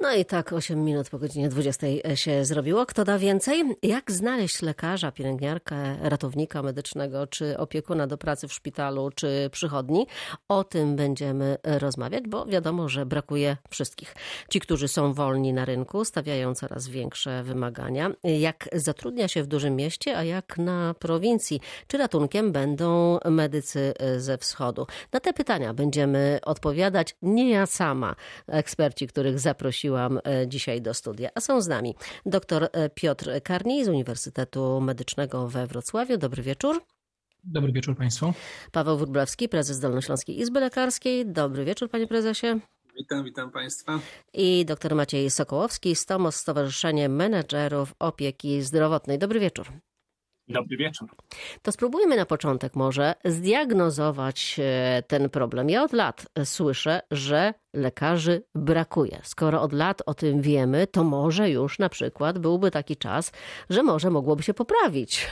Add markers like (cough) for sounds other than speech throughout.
No i tak 8 minut po godzinie 20 się zrobiło. Kto da więcej? Jak znaleźć lekarza, pielęgniarkę, ratownika medycznego, czy opiekuna do pracy w szpitalu, czy przychodni? O tym będziemy rozmawiać, bo wiadomo, że brakuje wszystkich. Ci, którzy są wolni na rynku, stawiają coraz większe wymagania. Jak zatrudnia się w dużym mieście, a jak na prowincji? Czy ratunkiem będą medycy ze wschodu? Na te pytania będziemy odpowiadać. Nie ja sama, eksperci, których zaprosiłam dzisiaj do studia. A są z nami dr Piotr Karniej z Uniwersytetu Medycznego we Wrocławiu. Dobry wieczór. Dobry wieczór Państwu. Paweł Wróblewski, prezes Dolnośląskiej Izby Lekarskiej. Dobry wieczór, panie prezesie. Witam, witam Państwa. I dr Maciej Sokołowski, STOMOS, Stowarzyszenie Menedżerów Opieki Zdrowotnej. Dobry wieczór. Dobry wieczór. To spróbujmy na początek może zdiagnozować ten problem. Ja od lat słyszę, że lekarzy brakuje. Skoro od lat o tym wiemy, to może już na przykład byłby taki czas, że może mogłoby się poprawić.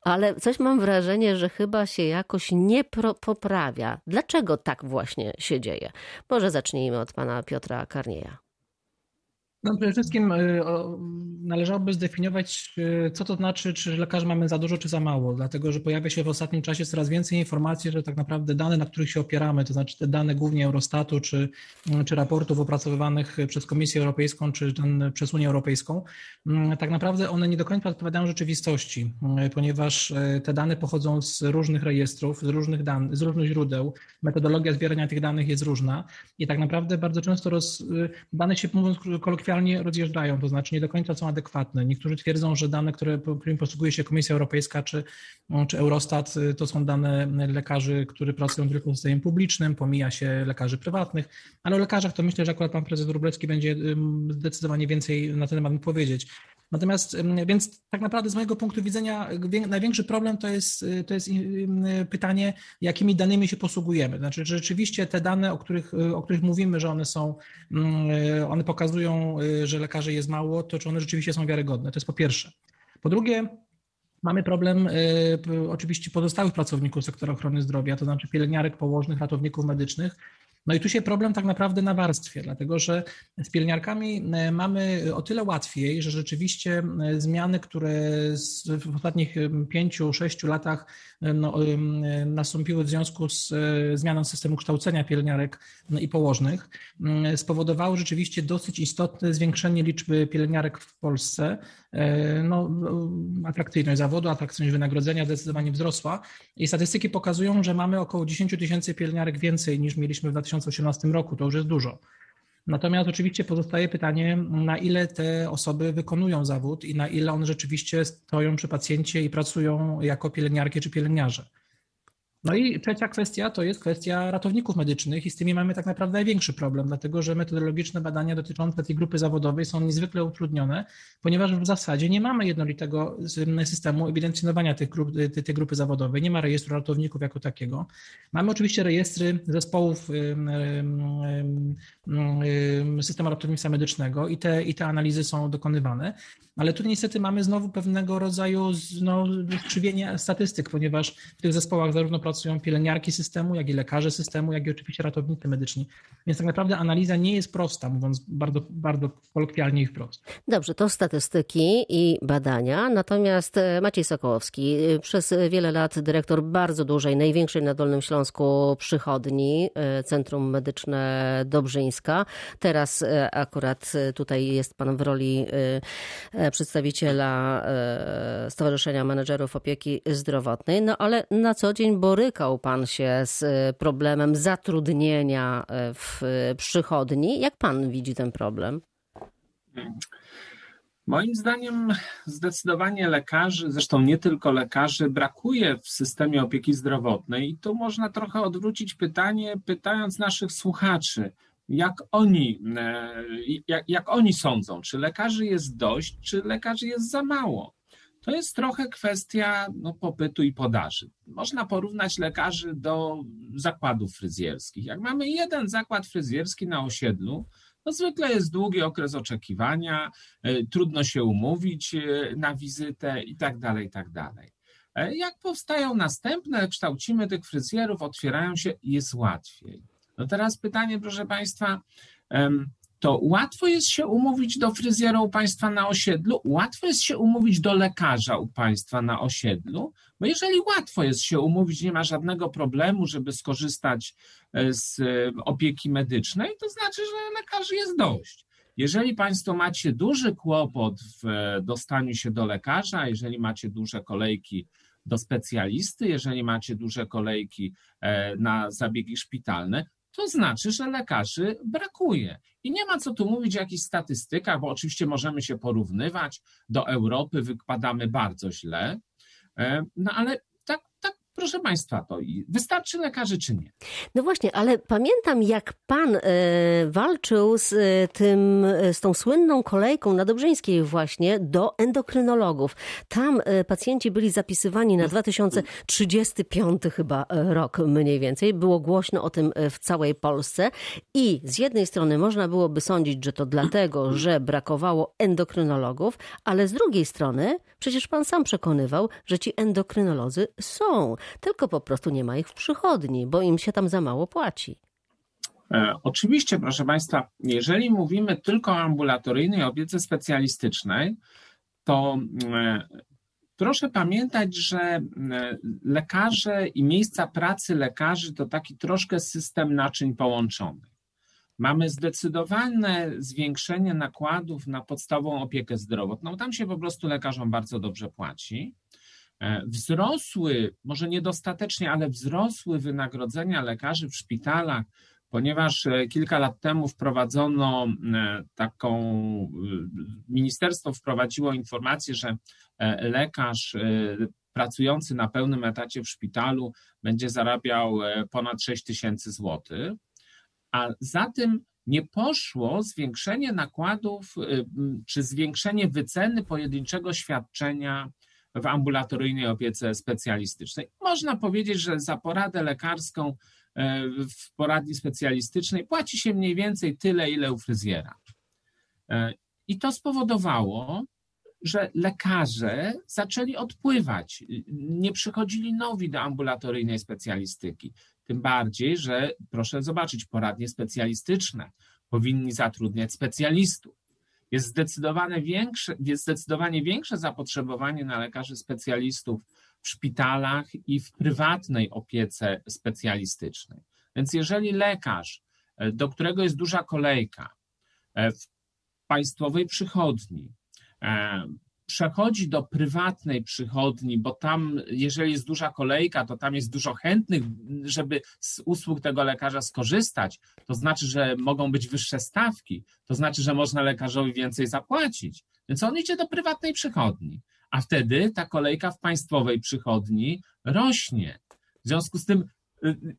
Ale coś mam wrażenie, że chyba się jakoś nie poprawia. Dlaczego tak właśnie się dzieje? Może zacznijmy od pana Piotra Karnieja. No przede wszystkim należałoby zdefiniować, co to znaczy, czy lekarzy mamy za dużo, czy za mało, dlatego że pojawia się w ostatnim czasie coraz więcej informacji, że tak naprawdę dane, na których się opieramy, to znaczy te dane głównie Eurostatu, czy, czy raportów opracowywanych przez Komisję Europejską, czy ten, przez Unię Europejską, tak naprawdę one nie do końca odpowiadają rzeczywistości, ponieważ te dane pochodzą z różnych rejestrów, z różnych danych, z różnych źródeł, metodologia zbierania tych danych jest różna i tak naprawdę bardzo często roz, dane się, mówiąc kolokwialnie, rozjeżdżają, to znaczy nie do końca są adekwatne. Niektórzy twierdzą, że dane, które, którymi posługuje się Komisja Europejska czy, czy Eurostat, to są dane lekarzy, którzy pracują tylko w systemie publicznym, pomija się lekarzy prywatnych, ale o lekarzach to myślę, że akurat pan prezes Wróblewski będzie zdecydowanie więcej na ten temat powiedzieć. Natomiast, więc tak naprawdę z mojego punktu widzenia największy problem to jest, to jest pytanie, jakimi danymi się posługujemy. Znaczy, że rzeczywiście te dane, o których, o których mówimy, że one są, one pokazują, że lekarzy jest mało, to czy one rzeczywiście są wiarygodne? To jest po pierwsze. Po drugie, Mamy problem y, oczywiście pozostałych pracowników sektora ochrony zdrowia, to znaczy pielęgniarek, położnych, ratowników medycznych, no i tu się problem tak naprawdę na warstwie, dlatego że z pielęgniarkami mamy o tyle łatwiej, że rzeczywiście zmiany, które w ostatnich pięciu, sześciu latach no, nastąpiły w związku z zmianą systemu kształcenia pielęgniarek no i położnych, spowodowały rzeczywiście dosyć istotne zwiększenie liczby pielęgniarek w Polsce. No, atrakcyjność zawodu, atrakcyjność wynagrodzenia zdecydowanie wzrosła i statystyki pokazują, że mamy około 10 tysięcy pielęgniarek więcej niż mieliśmy w 2018 roku. To już jest dużo. Natomiast oczywiście pozostaje pytanie, na ile te osoby wykonują zawód i na ile one rzeczywiście stoją przy pacjencie i pracują jako pielęgniarki czy pielęgniarze. No i trzecia kwestia to jest kwestia ratowników medycznych i z tymi mamy tak naprawdę największy problem, dlatego że metodologiczne badania dotyczące tej grupy zawodowej są niezwykle utrudnione, ponieważ w zasadzie nie mamy jednolitego systemu ewidencjonowania tych grup, tej, tej grupy zawodowej, nie ma rejestru ratowników jako takiego. Mamy oczywiście rejestry zespołów systemu ratownictwa medycznego i te, i te analizy są dokonywane, ale tu niestety mamy znowu pewnego rodzaju no, statystyk, ponieważ w tych zespołach zarówno pracują pielęgniarki systemu, jak i lekarze systemu, jak i oczywiście ratownicy medyczni. Więc tak naprawdę analiza nie jest prosta, mówiąc bardzo, bardzo kolokwialnie i wprost. Dobrze, to statystyki i badania. Natomiast e, Maciej Sokołowski, e, przez wiele lat dyrektor bardzo dużej, największej na Dolnym Śląsku przychodni, e, Centrum Medyczne Dobrzyńska. Teraz akurat tutaj jest pan w roli przedstawiciela Stowarzyszenia Menedżerów Opieki Zdrowotnej, no ale na co dzień borykał pan się z problemem zatrudnienia w przychodni. Jak pan widzi ten problem? Moim zdaniem zdecydowanie lekarzy, zresztą nie tylko lekarzy, brakuje w systemie opieki zdrowotnej i tu można trochę odwrócić pytanie, pytając naszych słuchaczy, jak oni, jak, jak oni sądzą, czy lekarzy jest dość, czy lekarzy jest za mało. To jest trochę kwestia no, popytu i podaży. Można porównać lekarzy do zakładów fryzjerskich. Jak mamy jeden zakład fryzjerski na osiedlu, to zwykle jest długi okres oczekiwania, trudno się umówić na wizytę i tak tak dalej. Jak powstają następne, kształcimy tych fryzjerów, otwierają się, jest łatwiej. No teraz pytanie, proszę Państwa, to łatwo jest się umówić do fryzjera u Państwa na osiedlu, łatwo jest się umówić do lekarza u Państwa na osiedlu, bo jeżeli łatwo jest się umówić, nie ma żadnego problemu, żeby skorzystać e, z e, opieki medycznej, to znaczy, że lekarzy jest dość. Jeżeli Państwo macie duży kłopot w e, dostaniu się do lekarza, jeżeli macie duże kolejki do specjalisty, jeżeli macie duże kolejki na zabiegi szpitalne, to znaczy, że lekarzy brakuje. I nie ma co tu mówić o jakichś statystykach, bo oczywiście możemy się porównywać. Do Europy wypadamy bardzo źle, e, no ale Proszę Państwa, to wystarczy lekarzy czy nie? No właśnie, ale pamiętam jak Pan e, walczył z e, tym, e, z tą słynną kolejką na Dobrzyńskiej właśnie do endokrynologów. Tam pacjenci byli zapisywani na 2035 chyba rok mniej więcej. Było głośno o tym w całej Polsce i z jednej strony można byłoby sądzić, że to dlatego, że brakowało endokrynologów, ale z drugiej strony przecież Pan sam przekonywał, że ci endokrynolodzy są tylko po prostu nie ma ich w przychodni, bo im się tam za mało płaci. E, oczywiście, proszę Państwa, jeżeli mówimy tylko o ambulatoryjnej opiece specjalistycznej, to e, proszę pamiętać, że e, lekarze i miejsca pracy lekarzy to taki troszkę system naczyń połączonych. Mamy zdecydowane zwiększenie nakładów na podstawową opiekę zdrowotną. Tam się po prostu lekarzom bardzo dobrze płaci. E, wzrosły, może niedostatecznie, ale wzrosły wynagrodzenia lekarzy w szpitalach, ponieważ e, kilka lat temu wprowadzono e, taką, ministerstwo wprowadziło informację, że lekarz pracujący na pełnym etacie w szpitalu będzie zarabiał ponad 6 tysięcy złotych, a za tym nie poszło zwiększenie nakładów czy zwiększenie wyceny pojedynczego świadczenia w ambulatoryjnej opiece specjalistycznej. Można powiedzieć, że za poradę lekarską e, w poradni specjalistycznej płaci się mniej więcej tyle, ile u fryzjera. E, I to spowodowało, że lekarze zaczęli odpływać. Nie przychodzili nowi do ambulatoryjnej specjalistyki. Tym bardziej, że proszę zobaczyć, poradnie specjalistyczne powinni zatrudniać specjalistów. Jest zdecydowanie większe, jest zdecydowanie większe zapotrzebowanie na lekarzy specjalistów w szpitalach i w prywatnej opiece specjalistycznej. Więc jeżeli lekarz, e, do którego jest duża kolejka e, w państwowej przychodni, e, przechodzi do prywatnej przychodni, bo tam, jeżeli jest duża kolejka, to tam jest dużo chętnych, żeby z usług tego lekarza skorzystać. To znaczy, że mogą być wyższe stawki, to znaczy, że można lekarzowi więcej zapłacić. Więc on idzie do prywatnej przychodni, a wtedy ta kolejka w państwowej przychodni rośnie. W związku z tym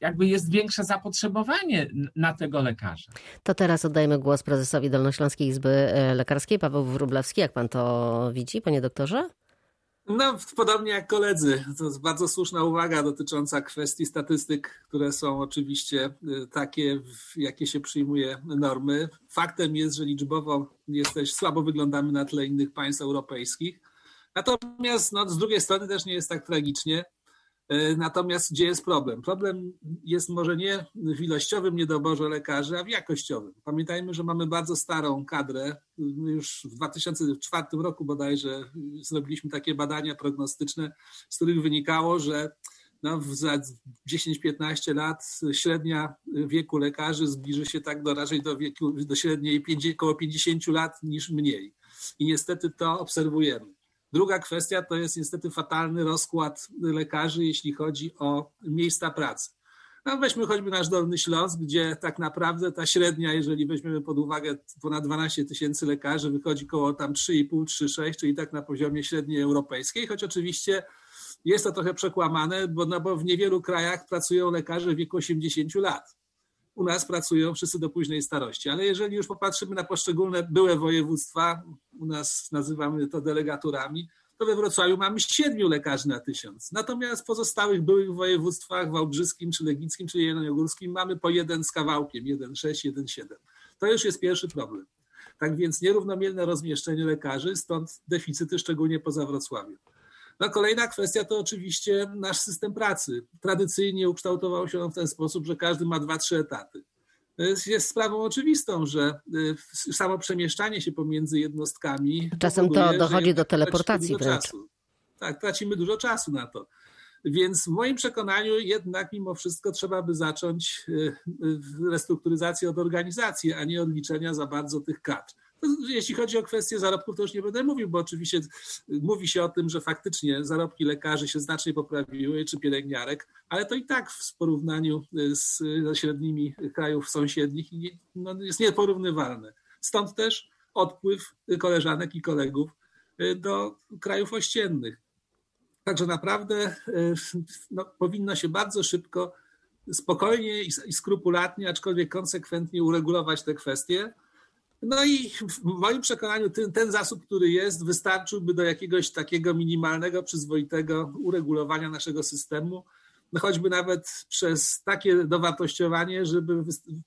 jakby jest większe zapotrzebowanie na tego lekarza. To teraz oddajemy głos prezesowi Dolnośląskiej Izby e, Lekarskiej, Paweł Wróblewski. Jak pan to widzi, panie doktorze? No, podobnie jak koledzy. To jest bardzo słuszna uwaga dotycząca kwestii statystyk, które są oczywiście y, takie, jakie się przyjmuje normy. Faktem jest, że liczbowo jesteś, słabo wyglądamy na tle innych państw europejskich. Natomiast no, z drugiej strony też nie jest tak tragicznie. E, natomiast gdzie jest problem? Problem jest może nie w ilościowym niedoborze lekarzy, a w jakościowym. Pamiętajmy, że mamy bardzo starą kadrę. Już w 2004 roku bodajże zrobiliśmy takie badania prognostyczne, z których wynikało, że no, za 10-15 lat średnia wieku lekarzy zbliży się tak do raczej do, wieku, do średniej około 50 lat niż mniej. I niestety to obserwujemy. Druga kwestia to jest niestety fatalny rozkład lekarzy, jeśli chodzi o miejsca pracy. No weźmy choćby nasz Dolny Śląsk, gdzie tak naprawdę ta średnia, jeżeli weźmiemy pod uwagę ponad 12 tysięcy lekarzy, wychodzi koło tam 3,5-3,6, czyli tak na poziomie średniej europejskiej, choć oczywiście jest to trochę przekłamane, bo, no bo w niewielu krajach pracują lekarze w wieku 80 lat u nas pracują wszyscy do późnej starości. Ale jeżeli już popatrzymy na poszczególne były województwa, u nas nazywamy to delegaturami, to we Wrocławiu mamy siedmiu lekarzy na tysiąc. Natomiast w pozostałych byłych województwach, wałbrzyskim, czy legnickim, czy jeleniogórskim mamy po jeden z kawałkiem, 1,6, 1,7. To już jest pierwszy problem. Tak więc nierównomierne rozmieszczenie lekarzy, stąd deficyty szczególnie poza Wrocławiem. No kolejna kwestia to oczywiście nasz system pracy. Tradycyjnie ukształtował się on w ten sposób, że każdy ma dwa, trzy etaty. jest sprawą oczywistą, że samo przemieszczanie się pomiędzy jednostkami. Czasem to dochodzi do teleportacji wręcz. Czasu. Tak, tracimy dużo czasu na to. Więc w moim przekonaniu jednak mimo wszystko trzeba by zacząć restrukturyzację od organizacji, a nie od liczenia za bardzo tych kadr. (laughs) Jeśli chodzi o kwestię zarobków, to już nie będę mówił, bo oczywiście mówi się o tym, że faktycznie zarobki lekarzy się znacznie poprawiły, czy pielęgniarek, ale to i tak w porównaniu z średnimi krajów sąsiednich no, jest nieporównywalne. Stąd też odpływ koleżanek i kolegów do krajów ościennych. Także naprawdę no, powinno się bardzo szybko, spokojnie i skrupulatnie, aczkolwiek konsekwentnie uregulować te kwestie no i w moim przekonaniu ten, ten zasób, który jest, wystarczyłby do jakiegoś takiego minimalnego, przyzwoitego uregulowania naszego systemu, no choćby nawet przez takie dowartościowanie, żeby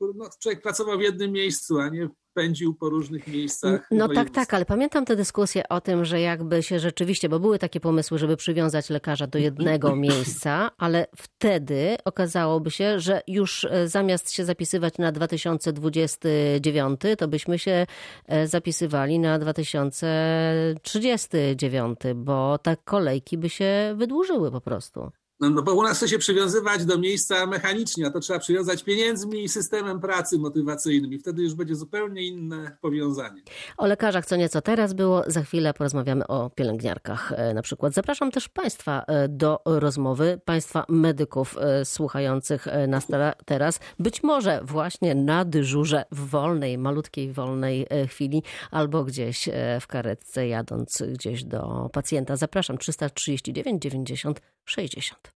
no, człowiek pracował w jednym miejscu, a nie pędził po różnych miejscach. No tak, tak, ale pamiętam tę dyskusję o tym, że jakby się rzeczywiście, bo były takie pomysły, żeby przywiązać lekarza do jednego (laughs) miejsca, ale wtedy okazałoby się, że już e, zamiast się zapisywać na 2029, to byśmy się e, zapisywali na 2039, bo tak kolejki by się wydłużyły po prostu. No, no bo u nas chce się przywiązywać do miejsca mechanicznie, a to trzeba przywiązać pieniędzmi i systemem pracy motywacyjnym i wtedy już będzie zupełnie inne powiązanie. O lekarzach co nieco teraz było, za chwilę porozmawiamy o pielęgniarkach e, na przykład. Zapraszam też Państwa e, do rozmowy, Państwa medyków e, słuchających nas teraz, być może właśnie na dyżurze w wolnej, malutkiej wolnej chwili albo gdzieś w karetce jadąc gdzieś do pacjenta. Zapraszam 339 90 60.